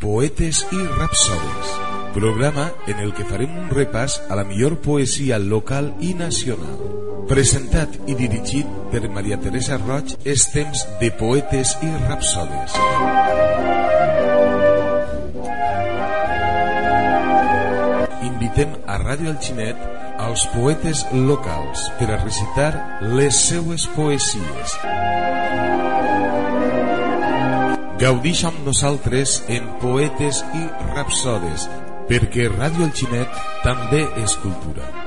Poetes i Rapsodes, programa en el que farem un repàs a la millor poesia local i nacional. Presentat i dirigit per Maria Teresa Roig, és temps de Poetes i Rapsodes. Invitem a Ràdio Alginet als poetes locals per a recitar les seues poesies. Gaudix amb nosaltres en Poetes i Rapsodes, perquè Ràdio Alginet també és cultura.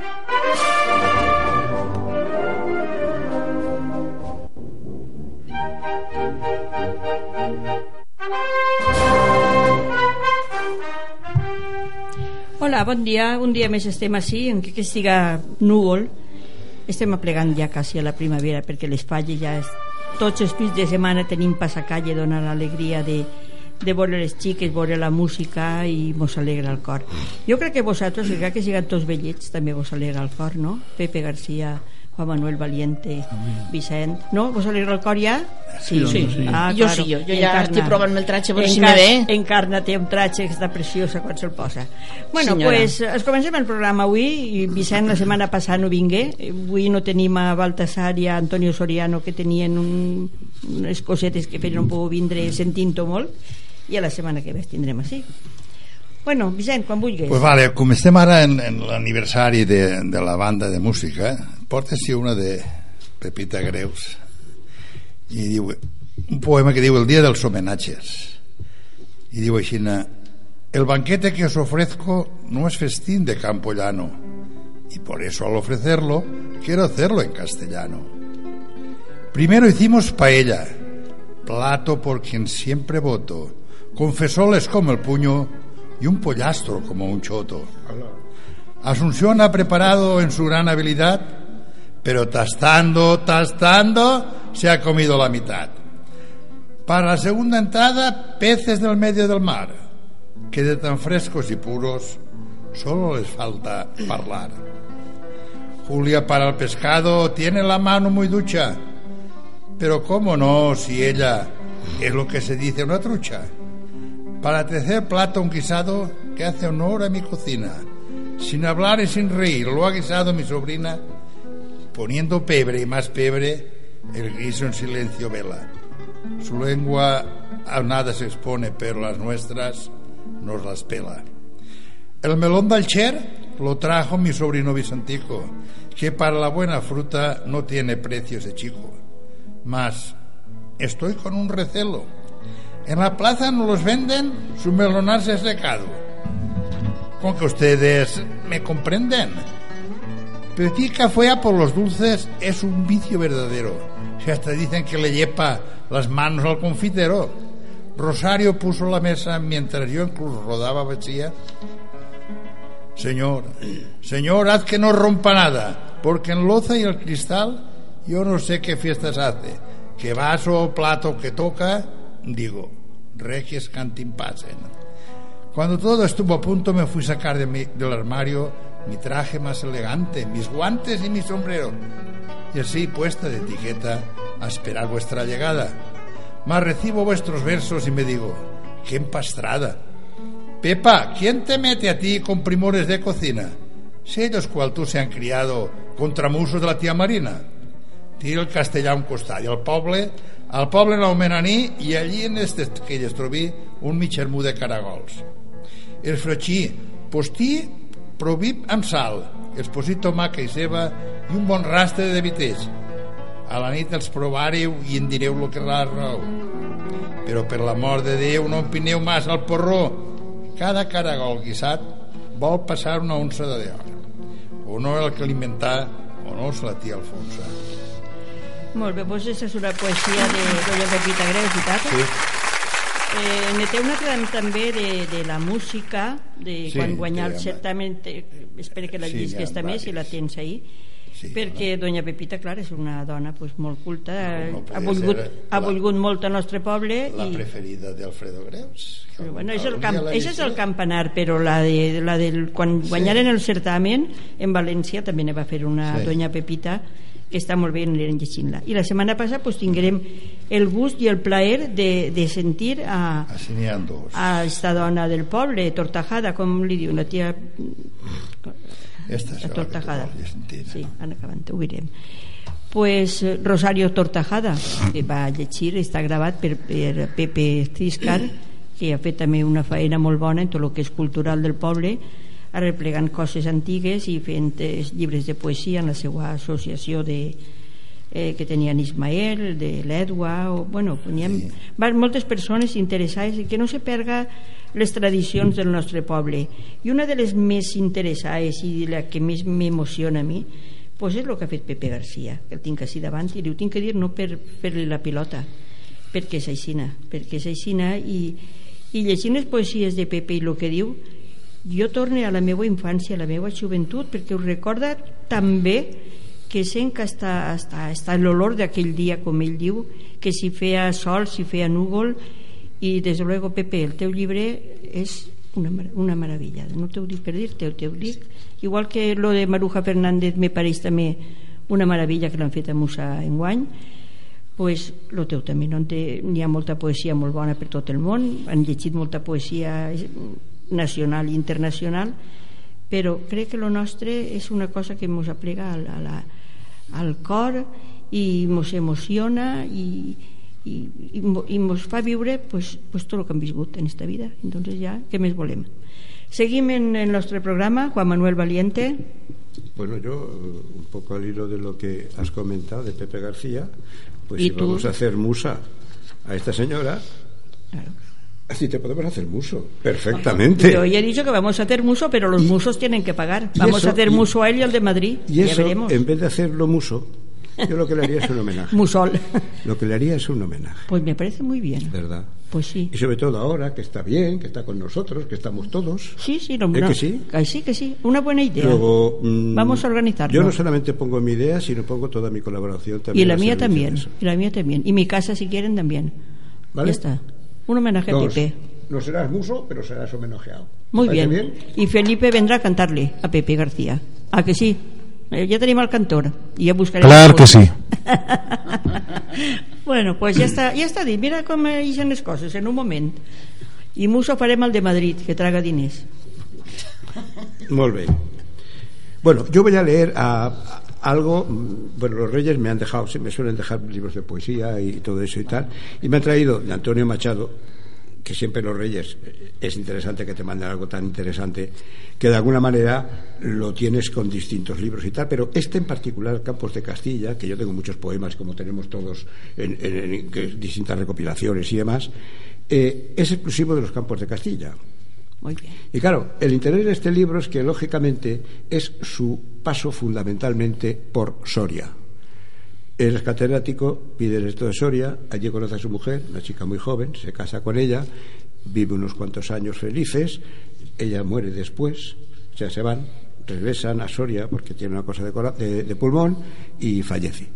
Hola, bon dia. Un dia més estem així, encara que siga núvol. Estem aplegant ja quasi a la primavera perquè les falles ja... És... Tots els fins de setmana tenim passacalle, dona l'alegria de, de veure les xiques, veure la música i mos alegra el cor. Jo crec que vosaltres, encara que siguin tots vellets, també vos alegra el cor, no? Pepe García, Juan Manuel Valiente, Vicent... No? Vos alegra el cor ja? Sí, sí, sí. Ah, jo claro. sí, jo, jo ja Encarna. estic provant-me el tratge per si me ve. Encarna té un tratge que està preciosa quan se'l posa. Bueno, Senyora. pues, es comencem el programa avui. i Vicent la setmana passada no vingué. Avui no tenim a Baltasar i a Antonio Soriano que tenien un, unes cosetes que feien un poc vindre sentint-ho molt i a la setmana que ve tindrem així. Bueno, Vicent, quan vulguis. Pues vale, com estem ara en, en l'aniversari de, de la banda de música, porta-s'hi una de Pepita Greus. I diu un poema que diu El día de los homenajes y digo així el banquete que os ofrezco no es festín de campo llano y por eso al ofrecerlo quiero hacerlo en castellano. Primero hicimos paella plato por quien siempre voto con fesoles como el puño y un pollastro como un choto. Asunción ha preparado en su gran habilidad pero tastando, tastando se ha comido la mitad para la segunda entrada, peces del medio del mar, que de tan frescos y puros solo les falta hablar. Julia para el pescado tiene la mano muy ducha, pero cómo no si ella es lo que se dice una trucha. Para tercer plato un guisado que hace honor a mi cocina, sin hablar y sin reír, lo ha guisado mi sobrina, poniendo pebre y más pebre, el guiso en silencio vela. Su lengua a nada se expone, pero las nuestras nos las pela. El melón del Cher lo trajo mi sobrino Vicentico, que para la buena fruta no tiene precio ese chico. Mas estoy con un recelo. En la plaza no los venden, su melonar se secado. Con que ustedes me comprenden. Petica fue a por los dulces es un vicio verdadero. Si hasta dicen que le lleva las manos al confitero. Rosario puso la mesa mientras yo incluso rodaba vacía. Señor, señor, haz que no rompa nada, porque en loza y el cristal yo no sé qué fiestas hace. Que vaso o plato que toca, digo, regies cantimpasen. Cuando todo estuvo a punto me fui a sacar de mi- del armario mi traje más elegante, mis guantes y mi sombrero. Y así, puesta de etiqueta, a esperar vuestra llegada. Mas recibo vuestros versos y me digo, qué empastrada. Pepa, ¿quién te mete a ti con primores de cocina? Si ellos cual tú se han criado con tramusos de la tía Marina. Tira el castellà a un costat i al poble, al poble l'Aumenaní i allí en este que es trobi un mitgermú de caragols. El froixí, postí, provip amb sal, esposit tomaca i ceba i un bon rastre de viters. A la nit els provareu i en direu lo que la raó. Però per l'amor de Déu no empineu massa al porró. Cada caragol guisat vol passar una onça de d'or. O no el que alimentar o no és la tia Alfonsa. Molt bé, doncs aquesta és una poesia de Roger Pepita Greus i tal. Sí. Eh, ne té una també de, de la música, de Sí, quan guanyar el certamen, espero que la Sí, llisques ha també, si la tens ahí. Sí, perquè Doña Pepita, clar, és una dona pues, molt culta, No, no ha, podia volgut, ser ha volgut molt al nostre poble La i... preferida d'Alfredo Greus. Però, bueno, és el, camp, això és el campanar, però la de, la del, quan guanyaren el certamen en València també ne va fer una Sí. doña Pepita que està molt bé, anirem llegint-la. I la setmana passada pues, tinguérem el gust i el plaer de, de sentir a, Així n'hi ha dos. a esta dona del poble, Tortajada, com li diu, la tia Esta és la que Tortajada. sentir. Sí, ara acabant, ho direm. Pues eh, Rosario Tortajada, que va llegir, està gravat per, per Pepe Ciscar, que ha fet també una faena molt bona en tot el que és cultural del poble, arreplegant coses antigues i fent eh, llibres de poesia en la seva associació de, eh, que tenien Ismael, de l'Edua, o, bueno, teníem Sí. moltes persones interessades i que no se perga les tradicions del nostre poble. I una de les més interessades i la que més m'emociona a mi pues és el que ha fet Pepe Garcia, que el tinc així davant i li ho tinc que dir no per fer-li la pilota, perquè és aixina, perquè és aixina i, i llegint les poesies de Pepe i el que diu, jo torne a la meva infància, a la meva joventut, perquè ho recorda tan bé que sent que està, està, està l'olor d'aquell dia, com ell diu, que si feia sol, si feia núvol, i des de luego, Pepe, el teu llibre és una, una meravella. No t'ho dic per dir-te, te ho dic. Igual que lo de Maruja Fernández me pareix també una meravella que l'han fet a Musa enguany, pues lo teu també no? N'hi ha molta poesia molt bona per tot el món han llegit molta poesia nacional i internacional però crec que lo nostre és una cosa que ens aplega al, a la, al cor i ens emociona i, i, i, i ens fa viure pues, pues tot el que hem viscut en esta vida entonces ja, què més volem? Seguim en el nostre programa Juan Manuel Valiente Bueno, yo, eh, un poco al hilo de lo que has comentado de Pepe García, pues ¿Y si tú? vamos a hacer musa a esta señora, claro. Así te podemos hacer muso, perfectamente. Yo ya he dicho que vamos a hacer muso, pero los musos tienen que pagar. y Vamos eso- a hacer y- muso a él y al de Madrid. Y ya eso, veremos. en vez de hacerlo muso, yo lo que le haría es un homenaje. Musol. Lo que le haría es un homenaje, Pues me parece muy bien. ¿verdad? Pues sí. Y sobre todo ahora, que está bien, que está con nosotros, que estamos todos. Sí, sí, no, ¿Eh no. que sí? Que sí, que sí. Una buena idea. Luego, mm, Vamos a organizarlo. Yo no solamente pongo mi idea, sino pongo toda mi colaboración también. y la mía también. Y la mía también. Y mi casa, si quieren, también. ¿Vale? Ya está. Un homenaje a No, Pepe. no serás muso, pero serás homenajeado. ¿Te Muy parece bien. Y Felipe vendrá a cantarle a Pepe García. ¿A que sí? Eh, ya tenemos al cantor. Y ya buscaremos... Clar que sí. bueno, pues ja està, ja està dit. Mira com eixen les coses en un moment. I Muso farem el de Madrid, que traga diners. Muy bien. Bueno, yo voy a leer a algo. mm, Bueno, los Reyes me han dejado, se me suelen dejar libros de poesía y todo eso y tal. Y me han traído de Antonio Machado, que siempre los Reyes eh, es interesante que te manden algo tan interesante, que de alguna manera lo tienes con distintos libros y tal. Pero este en particular, Campos de Castilla, que yo tengo muchos poemas, como tenemos todos en, en- distintas recopilaciones y demás, eh, es exclusivo de los Campos de Castilla. Y claro, el interés de este libro es que, lógicamente, es su paso fundamentalmente por Soria. Él es catedrático, pide el esto de Soria, allí conoce a su mujer, una chica muy joven, se casa con ella, vive unos cuantos años felices, ella muere después, sea, se van, regresan a Soria porque tiene una cosa de- de pulmón y fallece.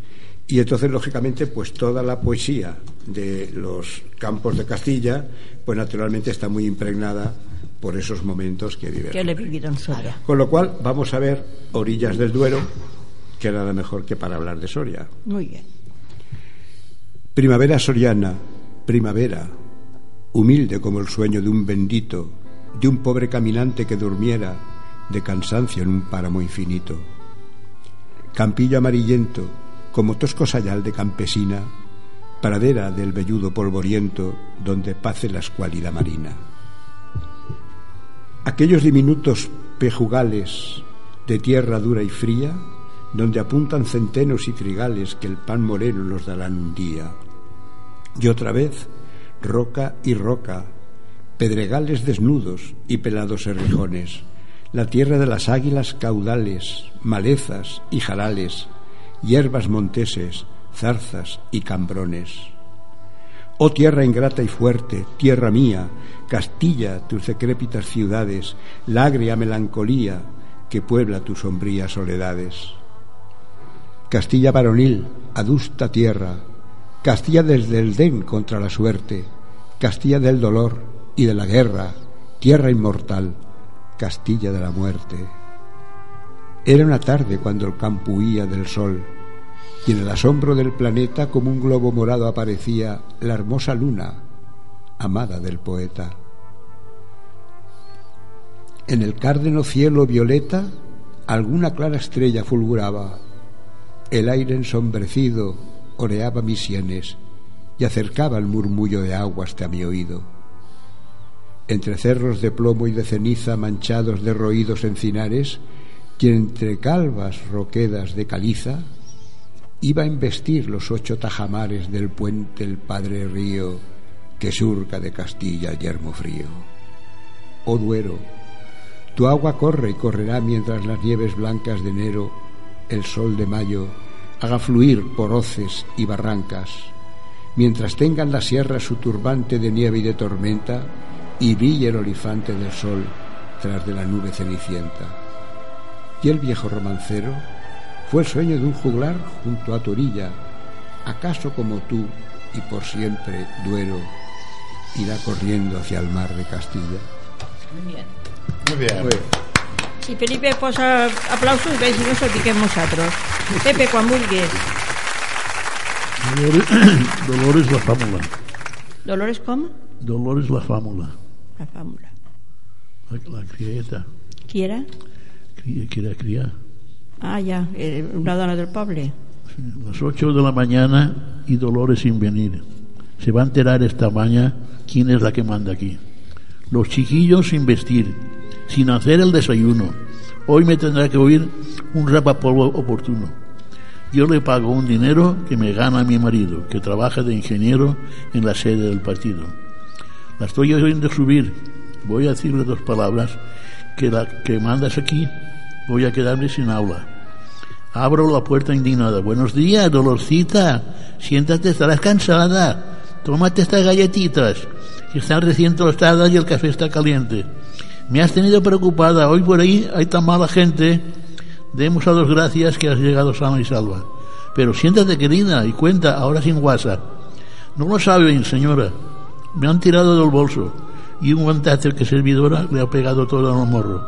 Y entonces, lógicamente, pues toda la poesía de los campos de Castilla, pues naturalmente está muy impregnada por esos momentos que vive. Que le Soria. Con lo cual, vamos a ver Orillas del Duero, que nada mejor que para hablar de Soria. Muy bien. Primavera soriana, primavera, humilde como el sueño de un bendito, de un pobre caminante que durmiera de cansancio en un páramo infinito. Campillo amarillento, como tosco sayal de campesina, pradera del velludo polvoriento, donde pace la escuálida marina. Aquellos diminutos pejugales de tierra dura y fría, donde apuntan centenos y trigales que el pan moreno nos darán un día. Y otra vez, roca y roca, pedregales desnudos y pelados serrijones, la tierra de las águilas caudales, malezas y jarales, hierbas monteses, zarzas y cambrones. Oh tierra ingrata y fuerte, tierra mía, Castilla, tus decrépitas ciudades, la melancolía que puebla tus sombrías soledades. Castilla varonil, adusta tierra, Castilla desde el den contra la suerte, Castilla del dolor y de la guerra, tierra inmortal, Castilla de la muerte. Era una tarde cuando el campo huía del sol, y en el asombro del planeta como un globo morado aparecía la hermosa luna, amada del poeta. En el cárdeno cielo violeta alguna clara estrella fulguraba, el aire ensombrecido oreaba mis sienes y acercaba el murmullo de agua hasta mi oído. Entre cerros de plomo y de ceniza manchados de roídos encinares, y entre calvas roquedas de caliza, iba a investir los ocho tajamares del puente el padre río que surca de Castilla yermo frío. Oh Duero, tu agua corre y correrá mientras las nieves blancas de enero, el sol de mayo, haga fluir por hoces y barrancas, mientras tengan la sierra su turbante de nieve y de tormenta, y brille el olifante del sol tras de la nube cenicienta. Y el viejo romancero fue el sueño de un juglar junto a tu orilla, acaso como tú y por siempre Duero irá corriendo hacia el mar de Castilla. Muy bien. Muy bien. Si Felipe posa aplausos, veig, si no s'ho diquem nosaltres. Pepe, quan vulguis. Dolores, Dolores la fámula. Dolores com? Dolores la fámula. La fámula. La, la crieta. Qui era? Que era criar. Ah, ja, eh, una dona del poble. Las 8 de la mañana y Dolores sin venir. Se va a enterar esta mañana quién es la que manda aquí. Los chiquillos sin vestir, sin hacer el desayuno. Hoy me tendrá que oír un rapapolvo oportuno. Yo le pago un dinero que me gana mi marido, que trabaja de ingeniero en la sede del partido. La estoy oyendo subir. Voy a decirle dos palabras que mandas aquí voy a quedarme sin aula. Abro la puerta indignada. Buenos días, Dolorcita. Siéntate, estarás cansada. Tómate estas galletitas, que están recién tostadas y el café está caliente. Me has tenido preocupada. Hoy por ahí hay tan mala gente. Demos a dos gracias que has llegado sana y salva. Pero siéntate, querida, y cuenta, ahora sin WhatsApp. No lo saben, señora. Me han tirado del bolso y un guantazo que servidora le ha pegado todo en los morros.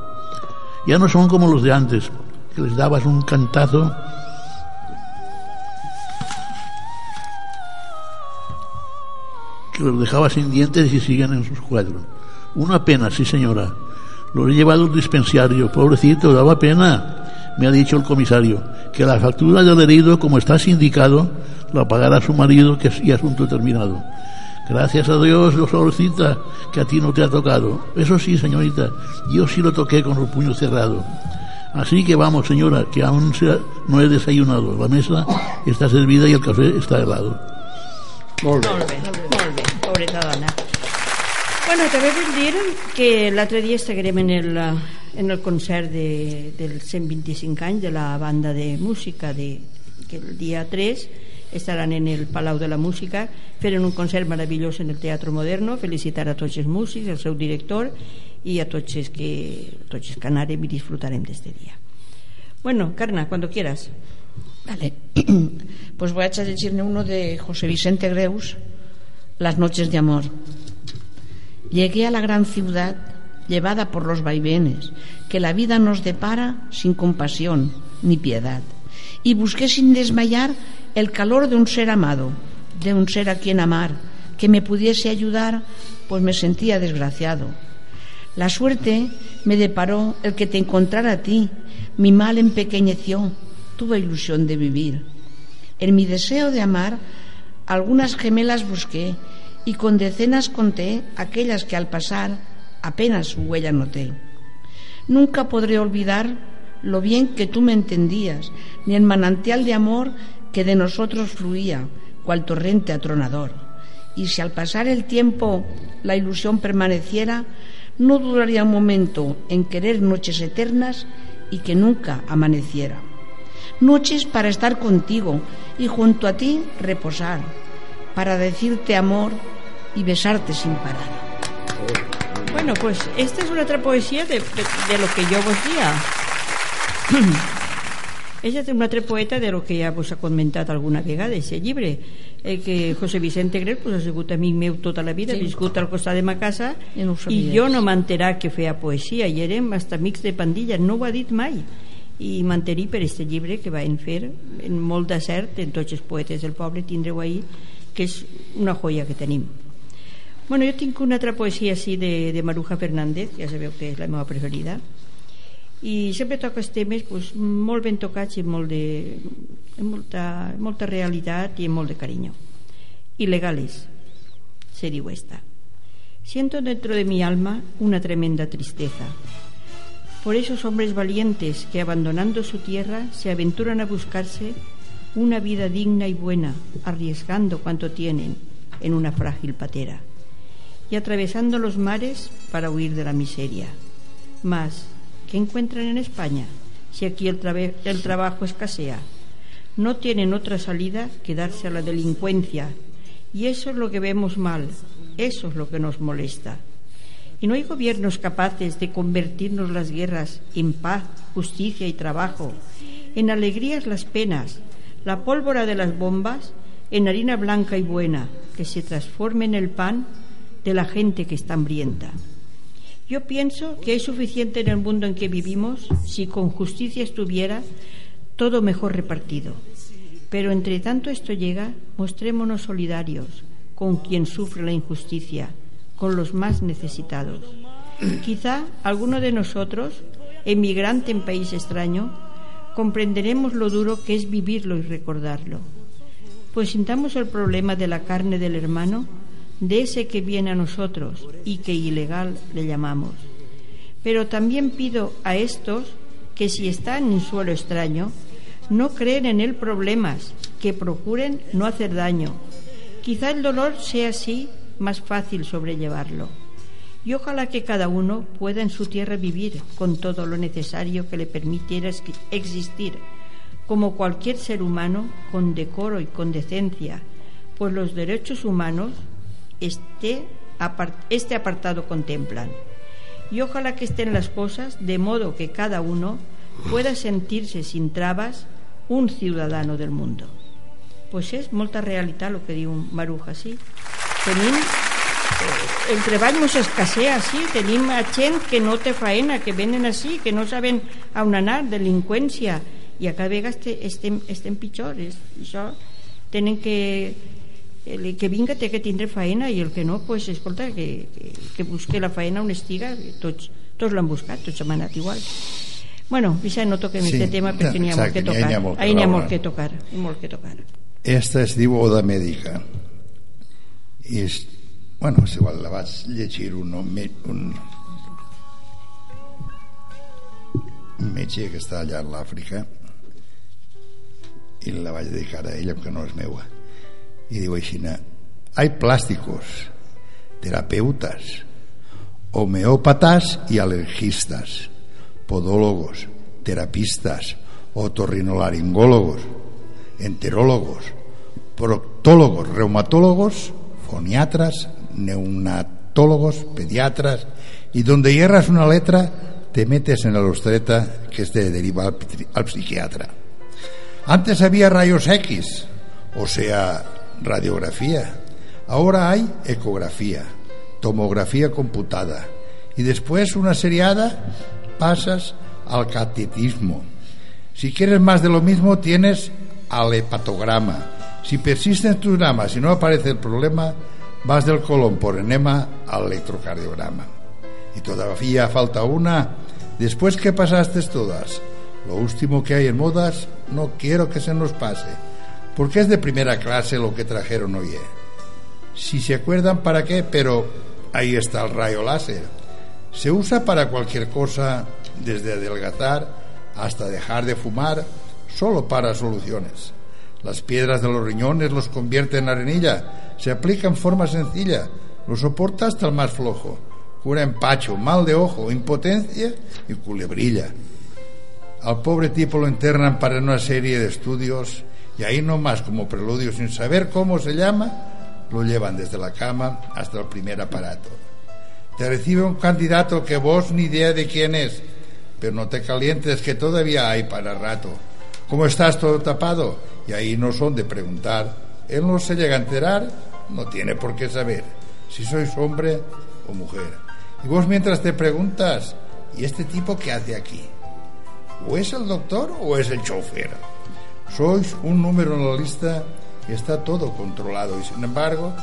Ya no son como los de antes, que les dabas un cantazo que los dejaba sin dientes y siguen en sus cuadros. Una pena, sí señora. Lo he llevado al dispensario, pobrecito, daba pena. Me ha dicho el comisario que la factura del herido, como está sindicado, la pagará su marido, que es y asunto terminado. Gracias a Dios, Dolorcita, que a ti no te ha tocado. Eso sí, señorita, yo sí lo toqué con el puño cerrado. Así que vamos, señora, que aún se- no he desayunado. La mesa está servida y el café está helado. Molt bé. Molt bé, molt bé, pobreta dona. Bueno, també vull dir que l'altre dia estarem en el, en el concert de, del 125 anys de la banda de música de, que el dia 3 estaran en el Palau de la Música fent un concert meravellós en el Teatre Moderno felicitar a tots els músics, al seu director i a tots els que, tots els que anarem i disfrutarem d'este dia bueno, Carna, cuando quieras Vale. Pues voy a decirle uno de José Vicente Greus, Las noches de amor. Llegué a la gran ciudad llevada por los vaivenes que la vida nos depara sin compasión ni piedad. Y busqué sin desmayar el calor de un ser amado, de un ser a quien amar, que me pudiese ayudar, pues me sentía desgraciado. La suerte me deparó el que te encontrara a ti, mi mal empequeñeció, tuve ilusión de vivir. En mi deseo de amar, algunas gemelas busqué y con decenas conté aquellas que al pasar apenas su huella noté. Nunca podré olvidar lo bien que tú me entendías, ni el manantial de amor que de nosotros fluía, cual torrente atronador. Y si al pasar el tiempo la ilusión permaneciera, no duraría un momento en querer noches eternas y que nunca amaneciera. Noches para estar contigo y junto a ti reposar, para decirte amor y besarte sin parar. Bueno, pues esta es una otra poesía de, de- de lo que yo vos decía. És un altre poeta de lo que ja vos ha comentat alguna vegada, aquest llibre, eh, que José Vicente Grel pues, ha sigut amic meu tota la vida, sí. ha viscut al costat de ma casa I no i jo no m'enterar que feia poesia i érem hasta amics de pandilla, no ho ha dit mai i mantenir per este llibre que van fer en molt d'acert en tots els poetes del poble tindreu ahir que és una joia que tenim bueno, jo tinc una altra poesia així de, de Maruja Fernández ja sabeu que és la meva preferida. I sempre toca els temes pues, molt ben tocats i molt de, amb molta, molta realitat i amb de carinyo ilegales se diu esta. Siento dentro de mi alma una tremenda tristeza. Por esos hombres valientes que abandonando su tierra se aventuran a buscarse una vida digna y buena arriesgando cuanto tienen en una frágil patera y atravesando los mares para huir de la miseria mas ¿qué encuentran en España si aquí el, trabajo escasea? No tienen otra salida que darse a la delincuencia y eso es lo que vemos mal, eso es lo que nos molesta. Y no hay gobiernos capaces de convertirnos las guerras en paz, justicia y trabajo, en alegrías las penas, la pólvora de las bombas en harina blanca y buena, que se transforme en el pan de la gente que está hambrienta. Yo pienso que hay suficiente en el mundo en que vivimos si con justicia estuviera todo mejor repartido. Pero entre tanto esto llega, mostrémonos solidarios con quien sufre la injusticia, con los más necesitados. Quizá alguno de nosotros, emigrante en país extraño, comprenderemos lo duro que es vivirlo y recordarlo. Pues sintamos el problema de la carne del hermano, de ese que viene a nosotros y que ilegal le llamamos. Pero también pido a estos que si están en suelo extraño, no creen en él problemas, que procuren no hacer daño. Quizá el dolor sea así más fácil sobrellevarlo. Y ojalá que cada uno pueda en su tierra vivir con todo lo necesario que le permitiera es- existir, como cualquier ser humano, con decoro y con decencia, pues los derechos humanos este, este apartado contemplan. Y ojalá que estén las cosas de modo que cada uno pueda sentirse sin trabas un ciudadano del mundo. Pues és molta realitat el que diu Maruja, sí. Tenim el treball mos escassea, sí, tenim gent que no té faena, que venen així, que no saben a on anar, delinqüència, i a cada vegada este- estem, estem pitjor. És, això tenen que el que vinga té que tindre faena i el que no, pues, escolta, que, que, que busque la faena on estiga, tots, tots l'han buscat, tots hem anat igual. Bueno, Vicent, no toquem Sí, aquest tema perquè n'hi ha molt que ha- tocar. ha molt que Ahí n'hi ha veure. molt que tocar, molt que tocar. Esta es diu Oda Mèdica és, bueno, si igual la vaig llegir un, home- un, un metge que està allà a l'Àfrica i la vaig dedicar a ella que no és meua. Y digo Ishina, hay plásticos, terapeutas, homeópatas y alergistas, podólogos, terapistas, otorrinolaringólogos, enterólogos, proctólogos, reumatólogos, foniatras, neonatólogos, pediatras, y donde hierras una letra te metes en la lustreta que este deriva al, al psiquiatra. Antes había rayos X, o sea, radiografía. Ahora hay ecografía, tomografía computada. Y después una seriada pasas al catetismo. Si quieres más de lo mismo, tienes al hepatograma. Si persisten tus dramas y no aparece el problema, vas del colon por enema al electrocardiograma. Y todavía falta una. Después que pasaste todas, lo último que hay en modas, no quiero que se nos pase, porque es de primera clase lo que trajeron hoy. Si se acuerdan para qué, pero ahí está el rayo láser. Se usa para cualquier cosa, desde adelgazar hasta dejar de fumar, solo para soluciones. Las piedras de los riñones los convierte en arenilla, se aplica en forma sencilla, lo soporta hasta el más flojo. Cura empacho, mal de ojo, impotencia y culebrilla. Al pobre tipo lo internan para una serie de estudios y ahí nomás como preludio sin saber cómo se llama, lo llevan desde la cama hasta el primer aparato. Te recibe un candidato que vos ni idea de quién es, pero no te calientes que todavía hay para rato. ¿Cómo estás todo tapado? Y ahí no son de preguntar. Él no se llega a enterar, no tiene por qué saber si sois hombre o mujer. Y vos mientras te preguntas, ¿y este tipo qué hace aquí? ¿O es el doctor o es el chofer? Sois un número en la lista y está todo controlado. Y sin embargo,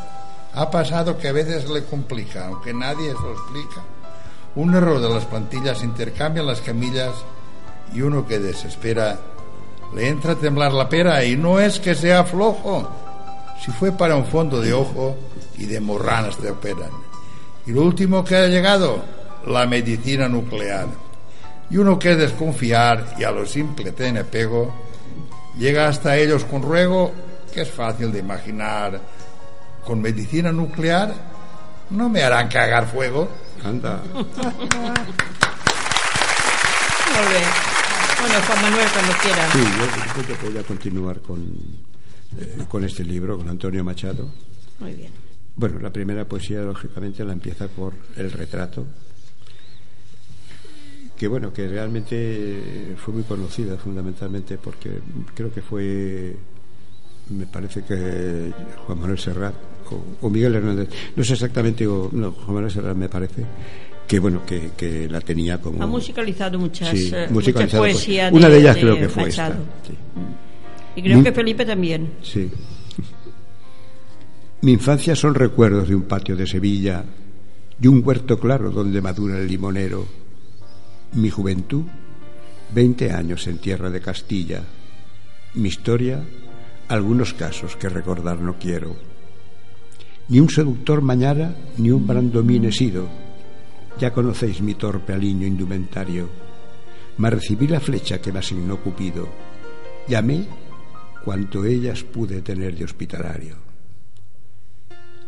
ha pasado que a veces le complica, aunque nadie se lo explica. Un error de las plantillas intercambian las camillas y uno que desespera le entra a temblar la pera y no es que sea flojo. Si fue para un fondo de ojo y de morranas te operan. Y lo último que ha llegado, la medicina nuclear. Y uno que es desconfiar y a lo simple tiene pego, llega hasta ellos con ruego, que es fácil de imaginar. Con medicina nuclear no me harán cagar fuego. Anda. Molt bé. Bueno, Juan Manuel, cuando quiera. Sí, yo creo que voy a continuar con, eh, con este libro, con Antonio Machado. Muy bien. Bueno, la primera poesía, lógicamente, la empieza por el retrato, que bueno, que realmente fue muy conocida fundamentalmente porque creo que fue, me parece que Juan Manuel Serrat o, o Miguel Hernández, no sé exactamente, o, no, Juan Manuel Serrat me parece, que bueno, que, que la tenía como... Ha musicalizado muchas, Sí, eh, musicalizado mucha por- poesía. Una de ellas creo que fue Machado. esta. sí. Y creo que Felipe también. Sí. Mi infancia son recuerdos de un patio de Sevilla, de un huerto claro donde madura el limonero. Mi juventud, 20 años en tierra de Castilla. Mi historia, algunos casos que recordar no quiero. Ni un seductor mañara, ni un brandomín he sido. Ya conocéis mi torpe aliño indumentario. Mas recibí la flecha que me asignó Cupido. Llamé cuanto ellas pude tener de hospitalario.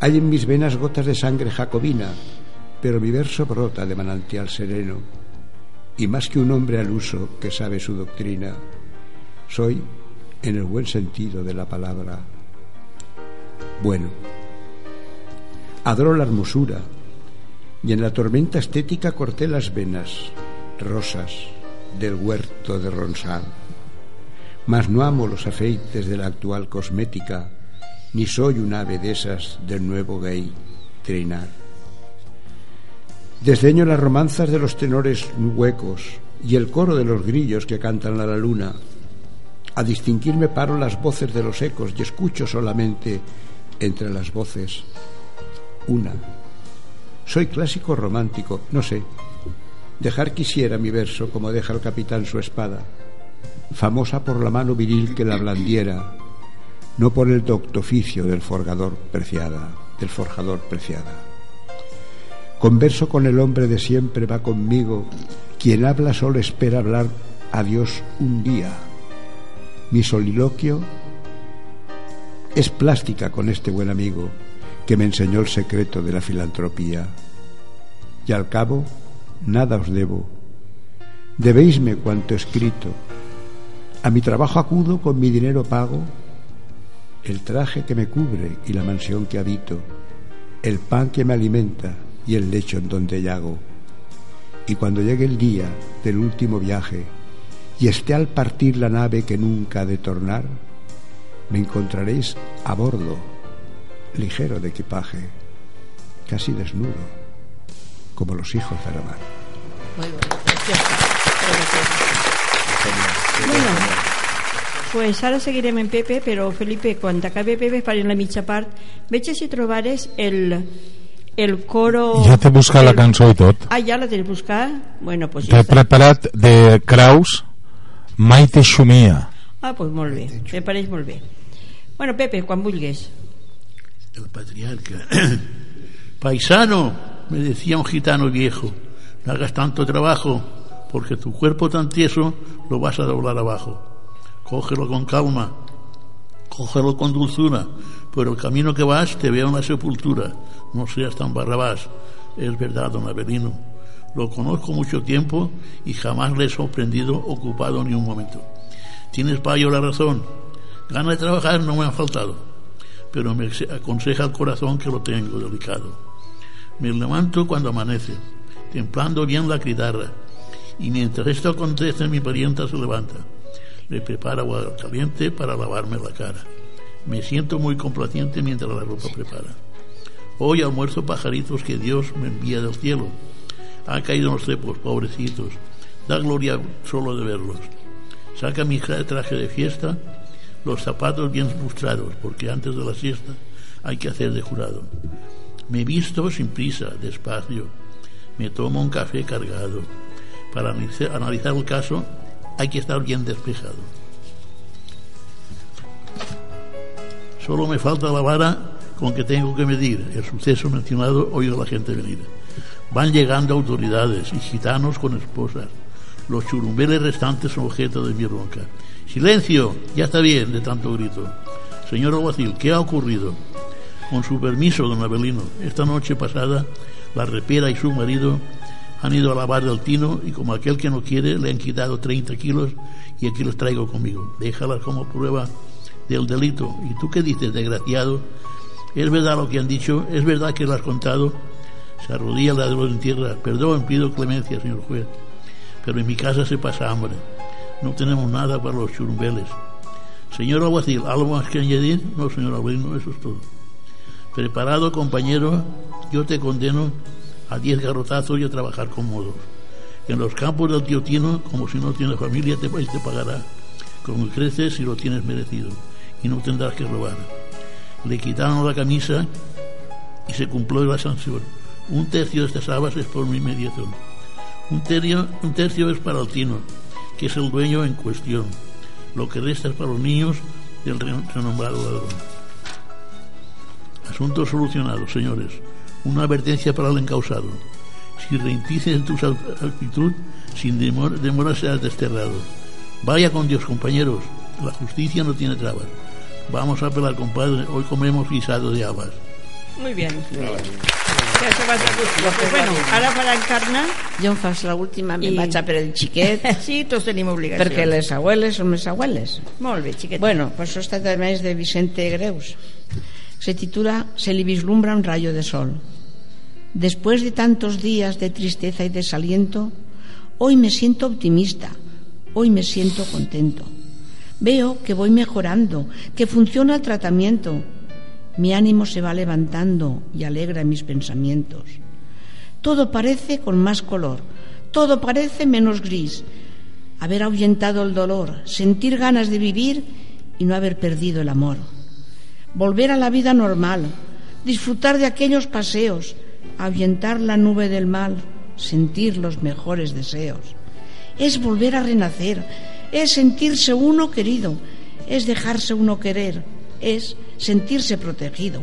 Hay en mis venas gotas de sangre jacobina, pero mi verso brota de manantial sereno, y más que un hombre al uso que sabe su doctrina, soy, en el buen sentido de la palabra, bueno. Adoro la hermosura, y en la tormenta estética corté las venas rosas del huerto de Ronsal mas no amo los afeites de la actual cosmética, ni soy un ave de esas del nuevo gay trinar. Desdeño las romanzas de los tenores huecos y el coro de los grillos que cantan a la luna. A distinguirme paro las voces de los ecos y escucho solamente entre las voces una. Soy clásico romántico, no sé. Dejar quisiera mi verso como deja el capitán su espada famosa por la mano viril que la blandiera, no por el doctoficio del forgador preciada, del forjador preciada. Converso con el hombre de siempre va conmigo, quien habla solo espera hablar a Dios un día. Mi soliloquio es plástica con este buen amigo que me enseñó el secreto de la filantropía. Y al cabo, nada os debo. Debéisme cuanto escrito, a mi trabajo acudo con mi dinero pago el traje que me cubre y la mansión que habito, el pan que me alimenta y el lecho en donde yago. Y cuando llegue el día del último viaje y esté al partir la nave que nunca ha de tornar, me encontraréis a bordo, ligero de equipaje, casi desnudo, como los hijos de la mar. Muy bueno. Bueno, pues ara seguirem en Pepe, però Felipe, quan acabi Pepe farem la mitja part. Veig si trobares el, el coro... Ja t'he buscat la del- cançó i tot. Ah, ja la tens buscat? Bueno, pues T'he ja està. preparat de Kraus Maite Xumia. Ah, pues molt bé, me pareix molt bé. Bueno, Pepe, quan vulguis. El patriarca. Paisano, me decía un gitano viejo, no hagas tanto trabajo, porque tu cuerpo tan tieso lo vas a doblar abajo. Cógelo con calma, cógelo con dulzura, pero el camino que vas te vea una sepultura. No seas tan barrabás. Es verdad, don Avelino. Lo conozco mucho tiempo y jamás le he sorprendido ocupado ni un momento. Tienes payo la razón. Ganas de trabajar no me han faltado, pero me aconseja el corazón que lo tengo delicado. Me levanto cuando amanece, templando bien la guitarra, y mientras esto acontece mi parienta se levanta. Me prepara agua caliente para lavarme la cara. Me siento muy complaciente mientras la ropa prepara. Hoy almuerzo pajaritos que Dios me envía del cielo. Han caído en los trepos, pobrecitos. Da gloria solo de verlos. Saca mi traje de fiesta, los zapatos bien lustrados, porque antes de la siesta hay que hacer de jurado. Me visto sin prisa, despacio. Me tomo un café cargado. Para analizar el caso hay que estar bien despejado. Solo me falta la vara con que tengo que medir el suceso mencionado oído la gente venir. Van llegando autoridades y gitanos con esposas. Los churumbeles restantes son objeto de mi ronca. Silencio, ya está bien de tanto grito. Señor alguacil, ¿qué ha ocurrido? Con su permiso, don Abelino, esta noche pasada la repera y su marido han ido a lavar del tino y como aquel que no quiere le han quitado 30 kilos y aquí los traigo conmigo. Déjalas como prueba del delito. ¿Y tú qué dices, desgraciado? ¿Es verdad lo que han dicho? ¿Es verdad que lo has contado? Se arrodilla el ladrón en tierra. Perdón, pido clemencia, señor juez. Pero en mi casa se pasa hambre. No tenemos nada para los churumbeles. Señor alguacil, ¿algo más que añadir? No, señor Abrino, eso es todo. Preparado, compañero, yo te condeno a diez garrotazos y a trabajar con modos. En los campos del tío Tino, como si no tienes familia, te, te pagará. Como creces si lo tienes merecido y no tendrás que robar. Le quitaron la camisa y se cumplió la sanción. Un tercio de estas habas es por mi mediación. Un tercio, un tercio es para el tino, que es el dueño en cuestión. Lo que resta es para los niños del renombrado ladrón. Asunto solucionado, señores. Una advertencia para el encausado. Si reincides en tu actitud, sin demora, demora serás desterrado. Vaya con Dios, compañeros. La justicia no tiene trabas. Vamos a pelar, compadre. Hoy comemos guisado de habas. Muy bien. Ja se va pues bueno, ara farà encarnar Jo em fas l'última, me I- vaig a per el xiquet, sí, tots tenim obligacions perquè les abueles són les abueles. molt bé, xiquet Bueno, pues esto también es de Vicente Greus. Se titula Se le vislumbra un rayo de sol. Después de tantos días de tristeza y desaliento, hoy me siento optimista, hoy me siento contento. Veo que voy mejorando, que funciona el tratamiento. Mi ánimo se va levantando y alegra mis pensamientos. Todo parece con más color, todo parece menos gris. Haber ahuyentado el dolor, sentir ganas de vivir y no haber perdido el amor. Volver a la vida normal, disfrutar de aquellos paseos, ahuyentar la nube del mal, sentir los mejores deseos. Es volver a renacer, es sentirse uno querido, es dejarse uno querer, es sentirse protegido.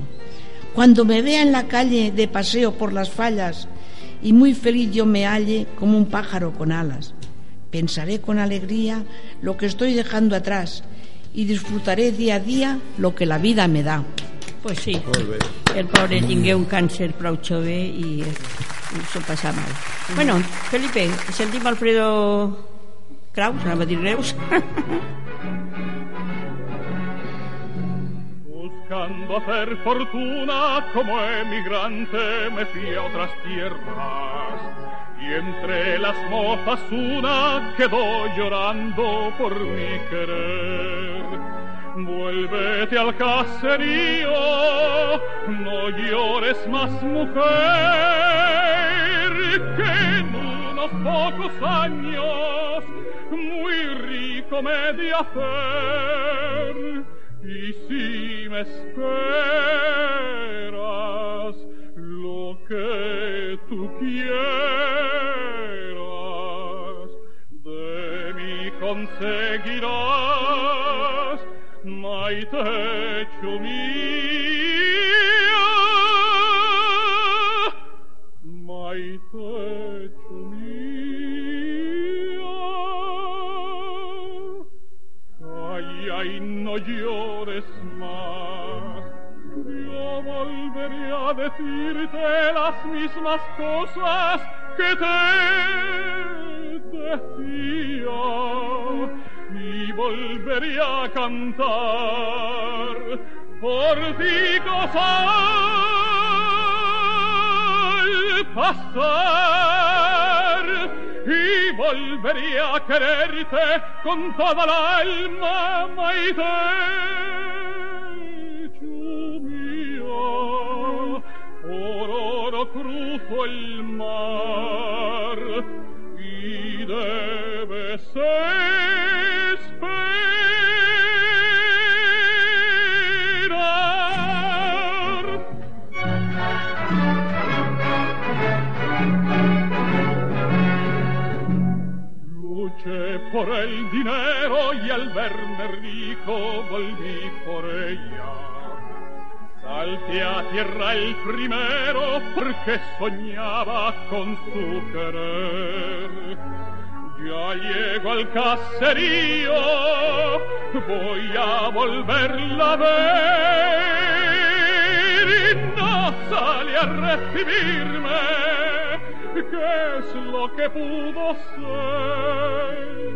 Cuando me vea en la calle de paseo por las fallas y muy feliz yo me halle como un pájaro con alas, pensaré con alegría lo que estoy dejando atrás y disfrutaré día a día lo que la vida me da. pues sí, el pobre tingué un jove i, i s'ho passa mal. Bueno, Felipe, sentim Alfredo Kraus, anava a dir Reus Buscando hacer fortuna como emigrante me fui a otras tierras y entre las mozas una quedó llorando por mi querer. Vuélvete al caserío, no llores más mujer, que en unos pocos años muy rico me de hacer. Y si me esperas lo que tú quieras, de mí conseguirás, maite mía, maite Ay, ay, no llores más. Yo volveré a decirte las mismas cosas que te decía. Y volveré a cantar por ti cosas al pasar y volvería a quererte con toda la alma, Maite. Chumia, por oro cruzo el mar y debes esperar. Por el dinero y al verme rico volví por ella. Salté a tierra el primero porque soñaba con su querer. Ya llego al caserío, voy a volverla a ver y no sale a recibirme. ¿Qué es lo que pudo ser?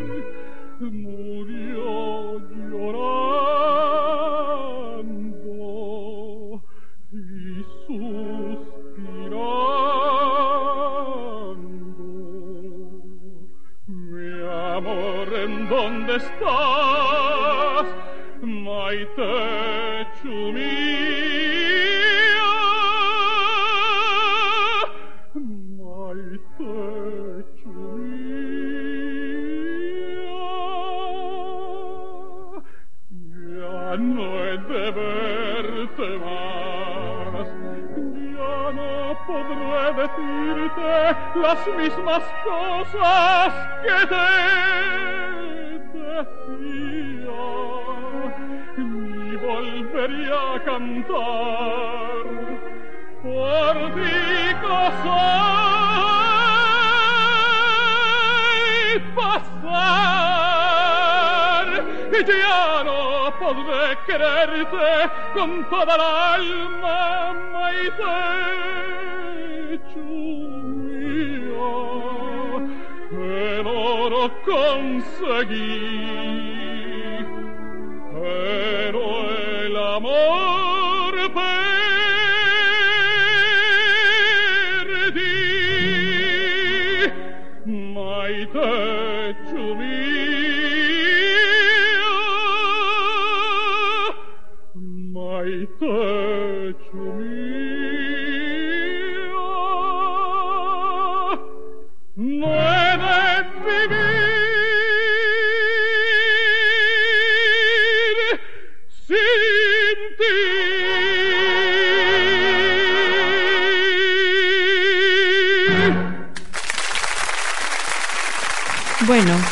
Dónde estás? Maite. Ya no he de verte más. Ya no podré decirte las mismas cosas que te cantar por ti cosas pasar. Ya no podré quererte con toda la alma, Maite Chumia. El oro conseguí,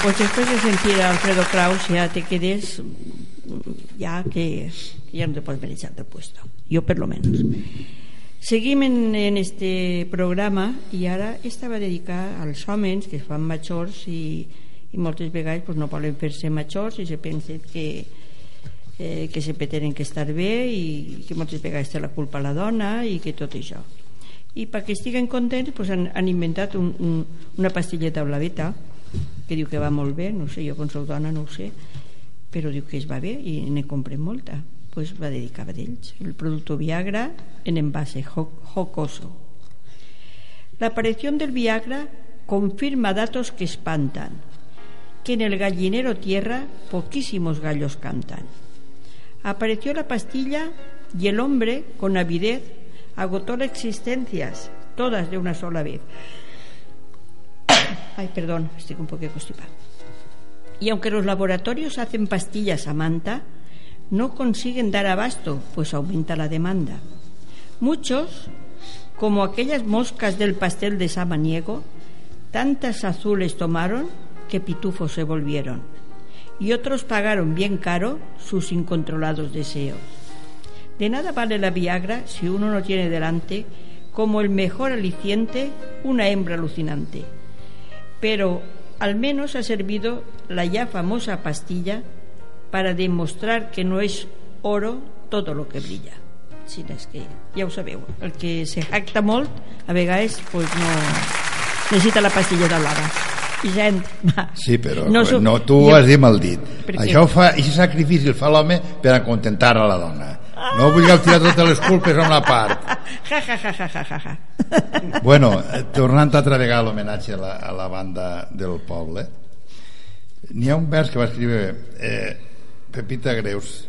pues después de sentir a Alfredo Kraus ya te quedes ya que ya no te pots mereixar del puesto. Jo per lo menos. Seguim en, en este programa i ara esta va dedicar als homes que es fan majors i, i moltes vegades pues, no volen fer-se majors i se pensen que, eh, que sempre tenen que estar bé i que moltes vegades té la culpa la dona i que tot això i perquè estiguen contents pues, han, han inventat un, un, una pastilleta blaveta que diu que va molt bé no sé, jo com sou dona no sé però diu que es va bé i ne comprem molta. Pues va dedicar a ells el producto Viagra en envase jo- jocoso. La aparición del Viagra confirma datos que espantan que en el gallinero tierra poquísimos gallos cantan. Apareció la pastilla y el hombre con avidez agotó las existencias todas de una sola vez ay perdón estoy un poco constipada y aunque los laboratorios hacen pastillas a manta, no consiguen dar abasto, pues aumenta la demanda. Muchos, como aquellas moscas del pastel de Samaniego, tantas azules tomaron que pitufos se volvieron. Y otros pagaron bien caro sus incontrolados deseos. De nada vale la Viagra si uno no tiene delante como el mejor aliciente una hembra alucinante. Pero al menos ha servido la ya famosa pastilla para demostrar que no es oro todo lo que brilla. Si és que ja ho sabeu, el que se jacta molt a vegades pues no necessita la pastilla de lava. I gent, va. Sí, però No no, tu jo- ho has dit mal dit. Això ho fa, i sacrifici el fa l'home per acontentar a la dona. No vulgueu tirar totes les culpes a una part. Ja, ja, ja, ja, ja, ja. Bueno, eh, tornant altra vegada a l'homenatge a, la, a la banda del poble, n'hi ha un vers que va escriure eh, Pepita Greus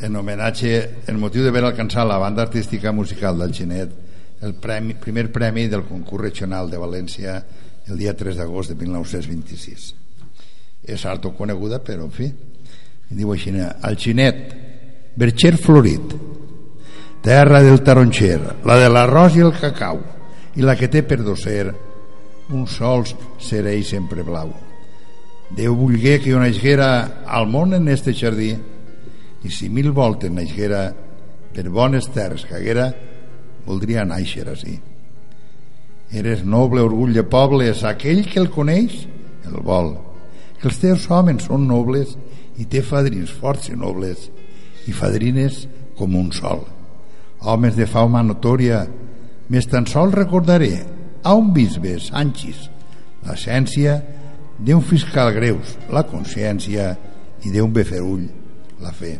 en homenatge, en motiu d'haver alcançat la banda artística musical del Xinet el premi, primer premi del concurs regional de València el dia 3 d'agost de 1926 és harto coneguda però en fi diu així al Xinet Berxer florit. Terra del taronxer la de l'arròs i el cacau i la que té per docer un sols serei sempre blau. Déu vulgué que jo naixera al món en este jardí i si mil voltes naixera per bones terres que haguera voldria nàixer així eres noble orgull de poble és aquell que el coneix el vol. Que els teus homes són nobles i té fadrins forts i nobles i fadrines com un sol. Homes de fama notòria més tan sol recordaré a un bisbe Sanchis l'essència d'un fiscal greus la consciència i d'un beferull la fe.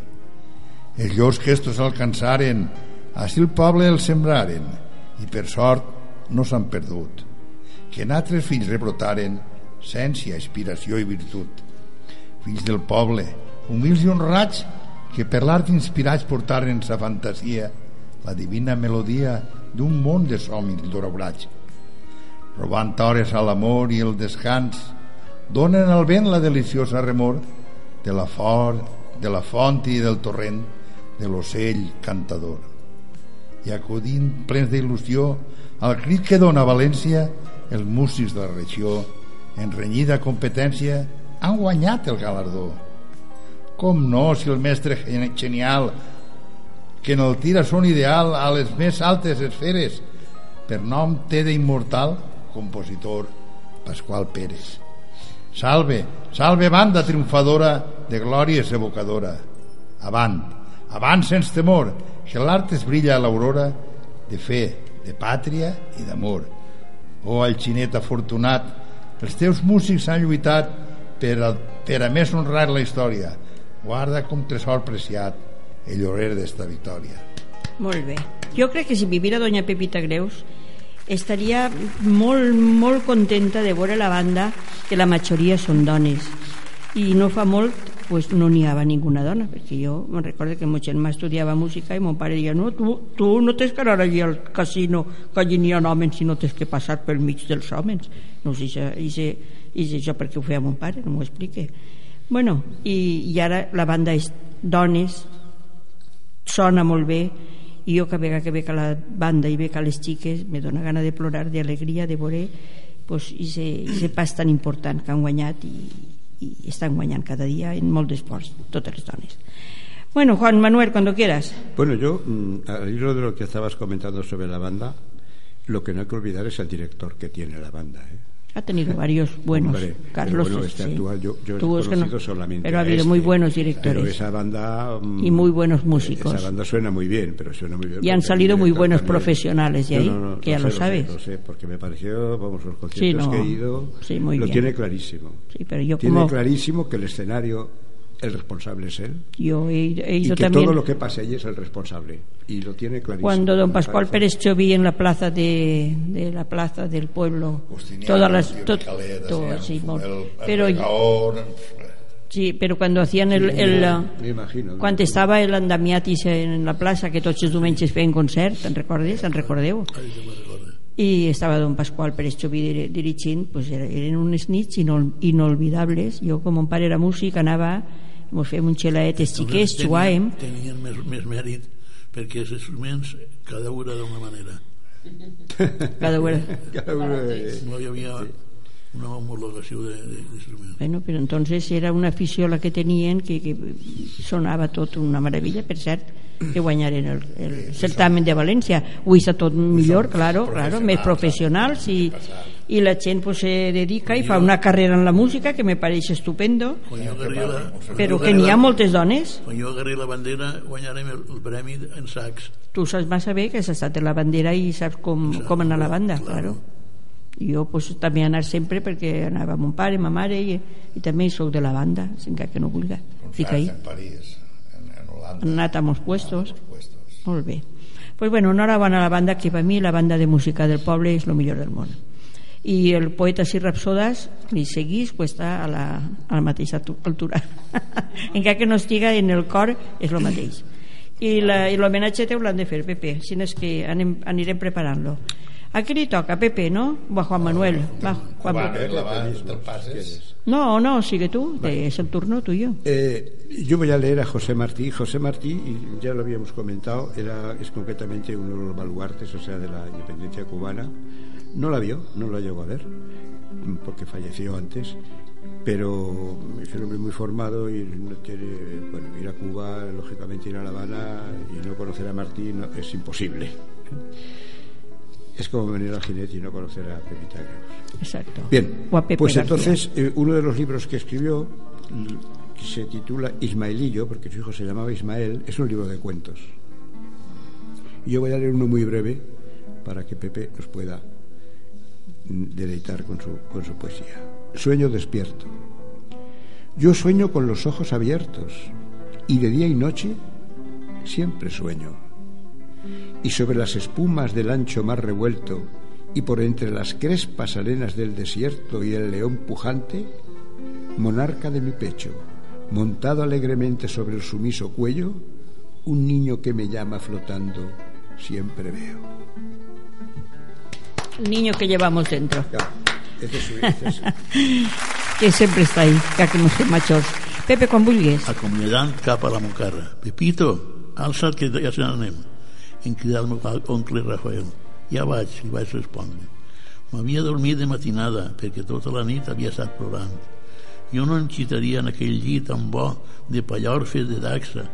Els llors que estos alcançaren així el poble els sembraren i per sort no s'han perdut. Que en altres fills rebrotaren ciència, inspiració i virtut. Fills del poble humils i honrats que per l'art inspirats portaren sa fantasia la divina melodia d'un món de somnis doraurats robant hores a l'amor i el descans donen al vent la deliciosa remor de la fort, de la font i del torrent de l'ocell cantador. I acudint plens d'il·lusió al crit que dona València els músics de la regió en renyida competència han guanyat el galardó com no si el mestre genial que en el tira son ideal a les més altes esferes per nom té d'immortal compositor Pasqual Pérez. Salve, salve banda triomfadora de glòries evocadora. Avant, avant sense temor que l'art es brilla a l'aurora de fe, de pàtria i d'amor. Oh el xinet afortunat els teus músics han lluitat per a, per a més honrar la història guarda com tresor preciat el llorer d'esta victòria. Molt bé. Jo crec que si vivira doña Pepita Greus estaria molt, molt contenta de veure la banda que la majoria són dones. I no fa molt pues no n'hi havia ninguna dona perquè jo me'n recordo que mon germà estudiava música i mon pare deia no, tu, tu no tens que anar allí al casino que allí n'hi ha homes i no tens que passar pel mig dels homes. No sé si, i sé, i sé això perquè ho feia mon pare, no m'ho explique bueno, i, i ara la banda és dones sona molt bé i jo cada vegada que veig la banda i veig les xiques me dóna gana de plorar d'alegria de veure pues, i se pas tan important que han guanyat i, i estan guanyant cada dia en molt d'esports, totes les dones bueno, Juan Manuel, cuando quieras Bueno, yo, mm, al hilo de lo que estabas comentando sobre la banda, lo que no hay que olvidar es el director que tiene la banda. ¿eh? Ha tenido varios buenos Hombre, Carlos pero bueno, sí. este actual yo, yo he que no- solamente pero ha habido este, muy buenos pero directores esa banda mm, Y muy buenos músicos. esa banda suena muy bien pero suena muy bien Y han salido muy buenos también- profesionales de ahí, no, no, que ya lo sé, sabes. lo sé, porque me pareció vamos los Sí, conciertos no. que he ido Sí, muy lo bien. tiene clarísimo Sí, pero yo tiene como- clarísimo que el escenario el responsable es él yo he, he y ido que también todo lo que pase allí es el responsable y lo tiene clarísimo cuando don Pascual. Pérez Choví en la plaza de, de la plaza del pueblo Justiniano, todas las Caleta, todo, sí, sí, el- el- el pero regaón, sí, pero cuando hacían el, el, me imagino quan estava el andamiatis en la plaça que tots els diumenges feien concert te'n recordes? Te'n recordeu? i estava don Pasqual Pérez dir- dirigint pues era- eren unes nits inol, inolvidables jo com mon pare era músic anava mos fèiem un xelaet els xiquets jugàvem Tenien més, més mèrit perquè els instruments cada un era d'una manera. cada hora Cada de- No hi havia una homologació d'instruments. Bueno, però entonces era una afició la que tenien que, que sonava tot una meravella, per cert que guanyaren el, el certamen de València. Avui està tot millor, claro, claro més professionals i, i la gent pues, se dedica i fa una carrera en la música que me pareix estupendo però que n'hi ha moltes dones Quan jo agarré la bandera guanyarem el, el premi en sacs. tu saps massa bé que has estat en la bandera i saps com, com anar a la banda, claro. Jo pues, també anar sempre perquè anava mon pare, ma mare i, i també sóc de la banda, encara que no vulga. Fica ahí. en París en, en Holanda Han anat a molts puestos. puestos. Molt bé. pues bueno, enhorabona a la banda que per mi la banda de música del poble és el millor del món i el poeta Sir Rapsodas li seguís pues, està a la, a la mateixa tu- altura encara que no estiga en el cor és el mateix i la- i l'homenatge teu l'han de fer Pepe si no és que anem, anirem preparant-lo a qui li toca, Pepe, no? Va, Juan Manuel va, Juan... Va, la va, te'l passes. No, no, sigue tú, de- es el turno tuyo Eh, yo voy a leer a José Martí. José Martí, y ya lo habíamos comentado, era, es concretamente uno de los baluartes, o sea, de la independencia cubana. No la vio, no la llegó a ver, porque falleció antes, pero es un hombre muy formado y no tiene, bueno, ir a Cuba, lógicamente ir a La Habana y no conocer a Martí no- es imposible. Es como venir al jinete y no conocer a Pepita exacto Bien, pues entonces eh, uno de los libros que escribió que se titula Ismaelillo, porque su hijo se llamaba Ismael, es un libro de cuentos. Y yo voy a leer uno muy breve para que Pepe nos pueda deleitar con su, con su poesía. Sueño despierto. Yo sueño con los ojos abiertos y de día y noche siempre sueño. Y sobre las espumas del ancho mar revuelto y por entre las crespas arenas del desierto y el león pujante, monarca de mi pecho, montado alegremente sobre el sumiso cuello, un niño que me llama flotando, siempre veo. El niño que llevamos dentro Ya, este es este es- que sempre està ahí, que que mos fem majors. Pepe, quan vulguis. acomiadant cap a la Montcarra. Pepito, alça't que ja se n'anem. Em cridà el meu oncle Rafael. Ja vaig, li vaig respondre. M'havia dormit de matinada perquè tota la nit havia estat plorant. Jo no em xitaria en aquell llit tan bo de pallorfes de Daxa.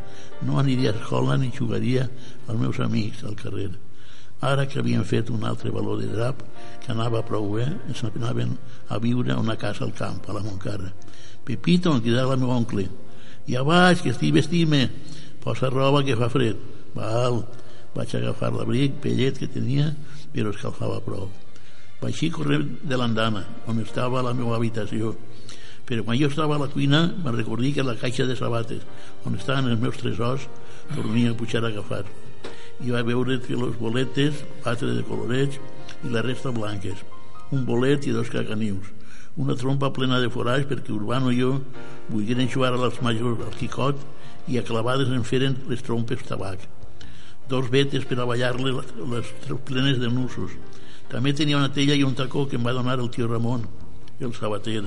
No aniria a escola ni jugaria als meus amics al carrer. Ara que havien fet un altre valor de drap, que anava prou bé, ens anaven a viure a una casa al camp, a la Montcarra. Pepito, em cridava el meu oncle. Ja vaig, que estic vestint-me. Posa roba que fa fred. Val. Vaig agafar l'abric, pellet que tenia, però escalfava prou. Vaig correr de l'andana, on estava la meva habitació. Però quan jo estava a la cuina, me recordí que la caixa de sabates, on estaven els meus tresors, tornia a pujar a agafar. I va veure que los boletes, quatre de colorets i la resta blanques. Un bolet i dos caganius. Una trompa plena de forats perquè Urbano i jo volgueren jugar a les majors al quicot i a clavades en feren les trompes tabac. Dos vetes per a ballar-le les, les plenes de nusos. També tenia una tella i un tacó que em va donar el tio Ramon, el sabater.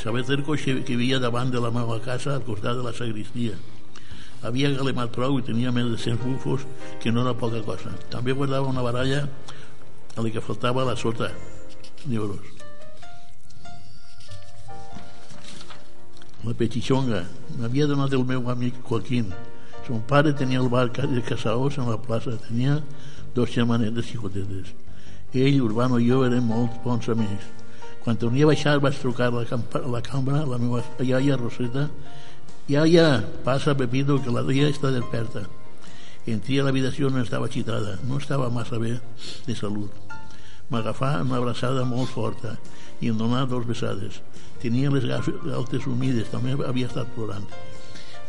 Sabater coixe que vivia davant de la meva casa al costat de la sagristia. Havia galemat prou i tenia més de 100 bufos, que no era poca cosa. També guardava una baralla a la que faltava la sota d'euros. La petitxonga m'havia donat el meu amic Joaquín. Son pare tenia el bar de Casaós en la plaça, tenia dos germanetes xicotetes. Ell, Urbano i jo érem molt bons amics. Quan tornia a baixar vaig trucar a la, la cambra la meva iaia Roseta Iaia, passa Pepito que la dia està desperta. Entré a l'habitació no estava agitada, no estava massa bé de salut. M'agafà una abraçada molt forta i em donà dos besades. Tenia les gafes altes humides, també havia estat plorant.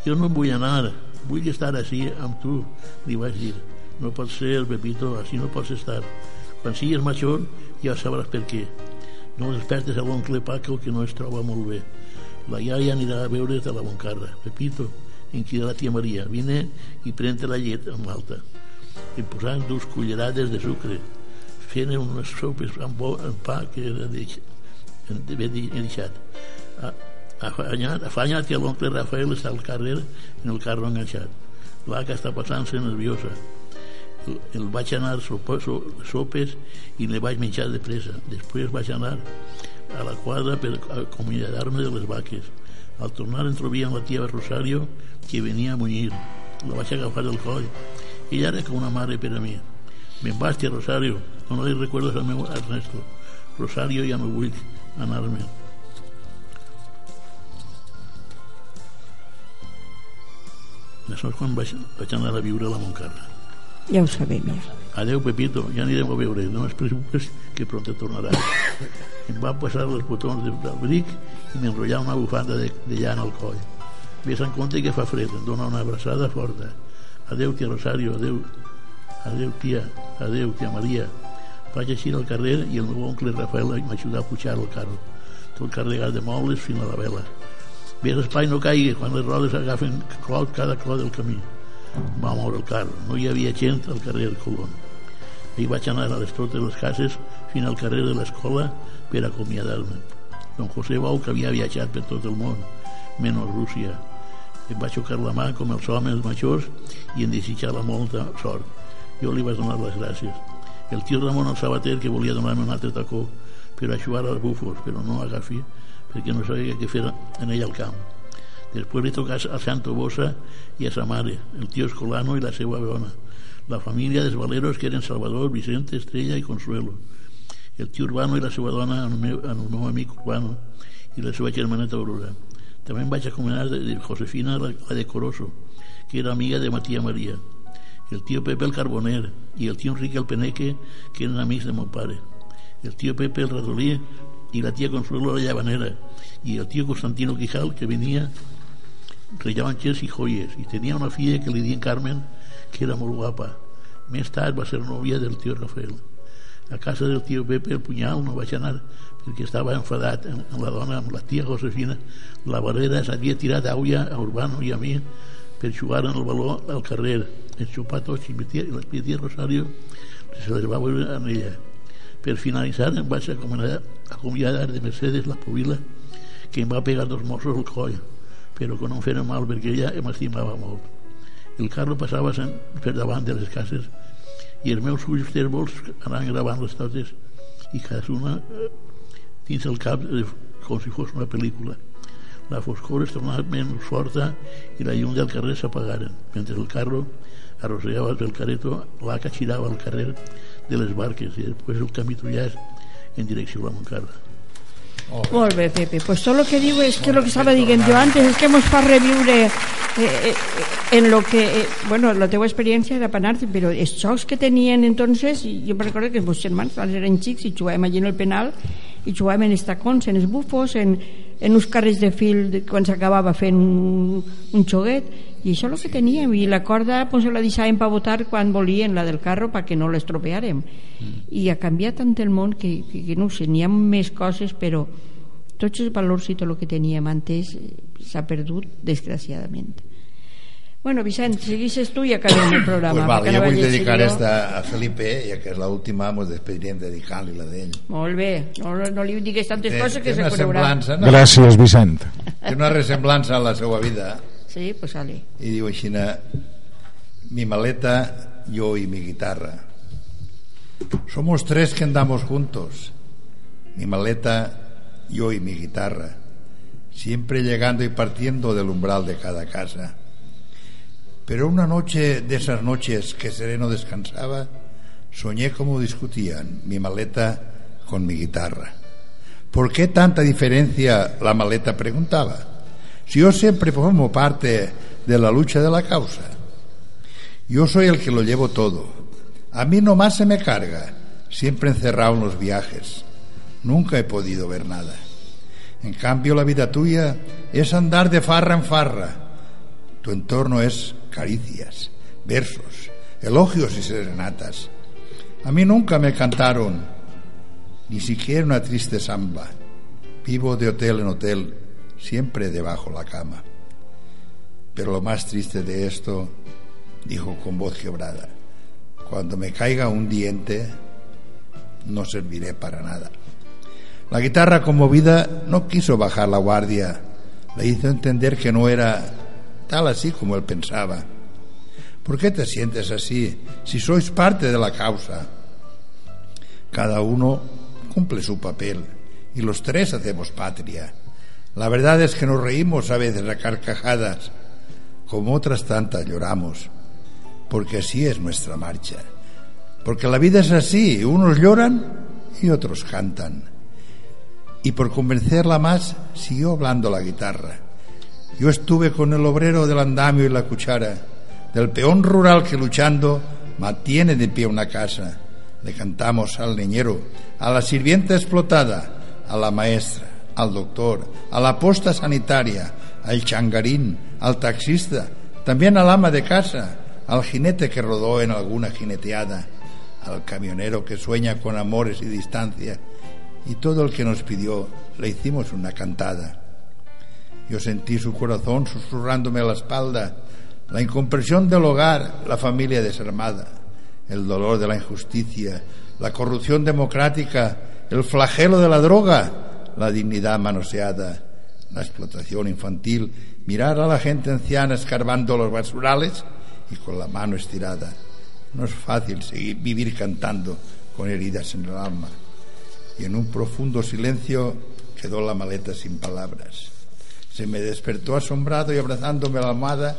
Jo no em vull anar, vull estar així amb tu, li vaig dir. No pot ser, Pepito, així no pots estar. Quan siguis major ja sabràs per què. No despertes a l'oncle Paco que no es troba molt bé. La iaia anirà a veure't a la Montcarra. Pepito, em crida la tia Maria, vine i prendre la llet amb alta. Em posaven dues cullerades de sucre. Feren unes sopes amb, bo, amb pa que era deix, he deixat. Afanyat, afanyat que l'oncle Rafael està al carrer en el carro enganxat. L'Aca està passant-se nerviosa. El, el vaig anar a sopa, so, sopes i le vaig menjar de pressa. Després vaig anar a la quadra per acomiadar-me de les vaques. Al tornar em trobia la tia Rosario que venia a munyir. La vaig agafar del coll. Ella era com una mare per a mi. Me'n vas, tia Rosario. No li recuerdes al meu Ernesto. Rosario ja no vull anar-me. Això és quan vaig, vaig anar a viure a la Montcarra. Ja ho sabem, ja. Adeu, Pepito, ja anirem a veure. No es preocupes que pronto tornarà. em va passar els botons del bric i m'enrotllar una bufanda de, de llana al coll. Ves en compte que fa fred, em dona una abraçada forta. Adeu, tia Rosario, adeu. Adeu, tia, adeu, tia Maria. Vaig eixir al carrer i el meu oncle Rafael m'ajudà a pujar al carro, tot carregat de mobles fins a la vela. Bé, l'espai no caigui quan les rodes agafen clot cada clot del camí. Va moure el carro. No hi havia gent al carrer Colón. I vaig anar a les totes les cases fins al carrer de l'escola per acomiadar-me. Don José Bau, que havia viatjat per tot el món, menys Rússia. Em va xocar la mà com els homes majors i en desitjar la molta sort. Jo li vaig donar les gràcies. El tio Ramon el sabater que volia donar-me un altre tacó per aixugar els bufos, però no agafi perquè no sabia què fer en ell al camp. Després li tocà a Santo Bosa i a sa mare, el tio Escolano i la seva dona, la família dels valeros que eren Salvador, Vicente, Estrella i Consuelo, el tio Urbano i la seva dona en el meu, en Urbano i la seva germaneta Aurora. També em vaig acomiadar de, Josefina, la, la de Coroso, que era amiga de Matia Maria, el tio Pepe el Carboner i el tio Enrique el Peneque, que eren amics de mon pare, el tio Pepe el Ratolí i la tia Consuelo la Llavanera i el tio Constantino Quijal, que venia rellavanxes i joies i tenia una filla que li diuen Carmen que era molt guapa. Més tard va ser novia del tio Rafael. A casa del tio Pepe el punyal no vaig anar perquè estava enfadat amb, amb la dona, amb la tia Josefina. La barrera s'havia tirat aigua a Urbano i a mi per jugar en el baló al carrer. Xupar tots i la tia Rosario se les va veure en ella per finalitzar em vaig acomiadar, acomiadar de Mercedes la pubila que em va pegar dos mossos al coll però que no em feren mal perquè ella m'estimava molt. El carro passava per davant de les cases i els meus ulls tèrbols anaven gravant les totes i cadascuna eh, dins el cap eh, com si fos una pel·lícula. La foscor es tornava menys forta i la llum del carrer s'apagaren mentre el carro arrossegava pel careto l'aca girava al carrer de les barques i després el camí trullàs en direcció a la Montcarra Molt bé, Pepe. Pues todo lo que digo es que lo que estaba diciendo yo antes es que hemos para reviure eh, eh, en lo que... Eh, bueno, la teua experiència era penal, però els jocs que tenien entonces, jo me recordo que els meus germans eren xics i jugàvem allí en el penal i jugàvem en estacons, en els bufos, en, en uns carrers de fil quan s'acabava fent un, un xoguet i això és el que teníem i la corda pues, la deixàvem per votar quan volien la del carro perquè no l'estropeàrem mm. i ha canviat tant el món que, que, que no sé, n'hi ha més coses però tots els valors i tot el que teníem antes s'ha perdut desgraciadament Bueno, Vicent, seguixes tu i acabem el programa. Pues vale, jo vull dedicar jo. esta a Felipe, ja que és l'última, ens despedirem dedicant-li la d'ell. Molt bé, no, no li digues tantes Té, coses que se semblança, no? Gràcies, Vicent. Té una ressemblança a la seva vida Sí, pues y digo així mi maleta, yo y mi guitarra. Somos tres que andamos juntos. Mi maleta, yo y mi guitarra. Siempre llegando y partiendo del umbral de cada casa. Pero una noche de esas noches que sereno descansaba soñé como discutían mi maleta con mi guitarra. ¿por qué tanta diferencia? la maleta preguntaba si yo siempre formo parte de la lucha de la causa. Yo soy el que lo llevo todo. A mí nomás se me carga, siempre encerrado en los viajes. Nunca he podido ver nada. En cambio, la vida tuya es andar de farra en farra. Tu entorno es caricias, versos, elogios y serenatas. A mí nunca me cantaron ni siquiera una triste samba. Vivo de hotel en hotel, siempre debajo la cama. Pero lo más triste de esto, dijo con voz quebrada, cuando me caiga un diente, no serviré para nada. La guitarra conmovida no quiso bajar la guardia, le hizo entender que no era tal así como él pensaba. ¿Por qué te sientes así si sois parte de la causa? Cada uno cumple su papel y los tres hacemos patria. La verdad es que nos reímos a veces a carcajadas, como otras tantas lloramos, porque así es nuestra marcha. Porque la vida es así, unos lloran y otros cantan. Y por convencerla más, siguió hablando la guitarra. Yo estuve con el obrero del andamio y la cuchara, del peón rural que luchando mantiene de pie una casa. Le cantamos al niñero, a la sirvienta explotada, a la maestra, al doctor, a la posta sanitaria, al changarín, al taxista, también al ama de casa, al jinete que rodó en alguna jineteada, al camionero que sueña con amores y distancia, y todo el que nos pidió le hicimos una cantada. Yo sentí su corazón susurrándome a la espalda, la incompresión del hogar, la familia desarmada, el dolor de la injusticia, la corrupción democrática, el flagelo de la droga, la dignidad manoseada, la explotación infantil, mirar a la gente anciana escarbando los basurales y con la mano estirada. No es fácil seguir, vivir cantando con heridas en el alma. Y en un profundo silencio quedó la maleta sin palabras. Se me despertó asombrado y abrazándome a la almohada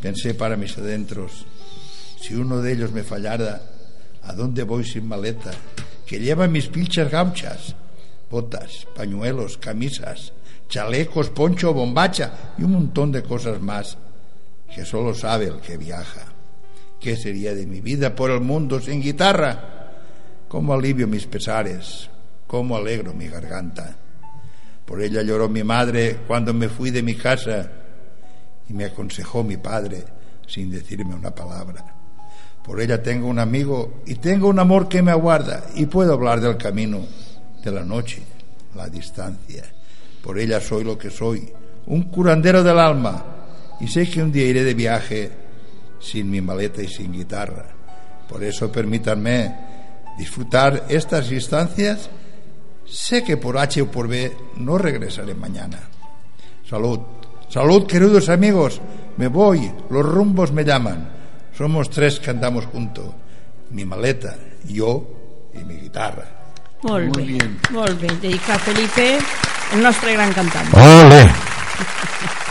pensé para mis adentros, si uno de ellos me fallara, ¿a dónde voy sin maleta? Que lleva mis pilchas gauchas, botas, pañuelos, camisas, chalecos, poncho, bombacha y un montón de cosas más que solo sabe el que viaja. ¿Qué sería de mi vida por el mundo sin guitarra? ¿Cómo alivio mis pesares? ¿Cómo alegro mi garganta? Por ella lloró mi madre cuando me fui de mi casa y me aconsejó mi padre sin decirme una palabra. Por ella tengo un amigo y tengo un amor que me aguarda y puedo hablar del camino, de la noche, la distancia. Por ella soy lo que soy, un curandero del alma y sé que un día iré de viaje sin mi maleta y sin guitarra. Por eso permítanme disfrutar estas instancias. Sé que por H o por B no regresaré mañana. Salud, salud queridos amigos, me voy, los rumbos me llaman. Somos tres que andamos juntos, mi maleta, yo y mi guitarra. Molt Molt bé, bien. molt bé. Dedicat a Felipe, el nostre gran cantant. Ole!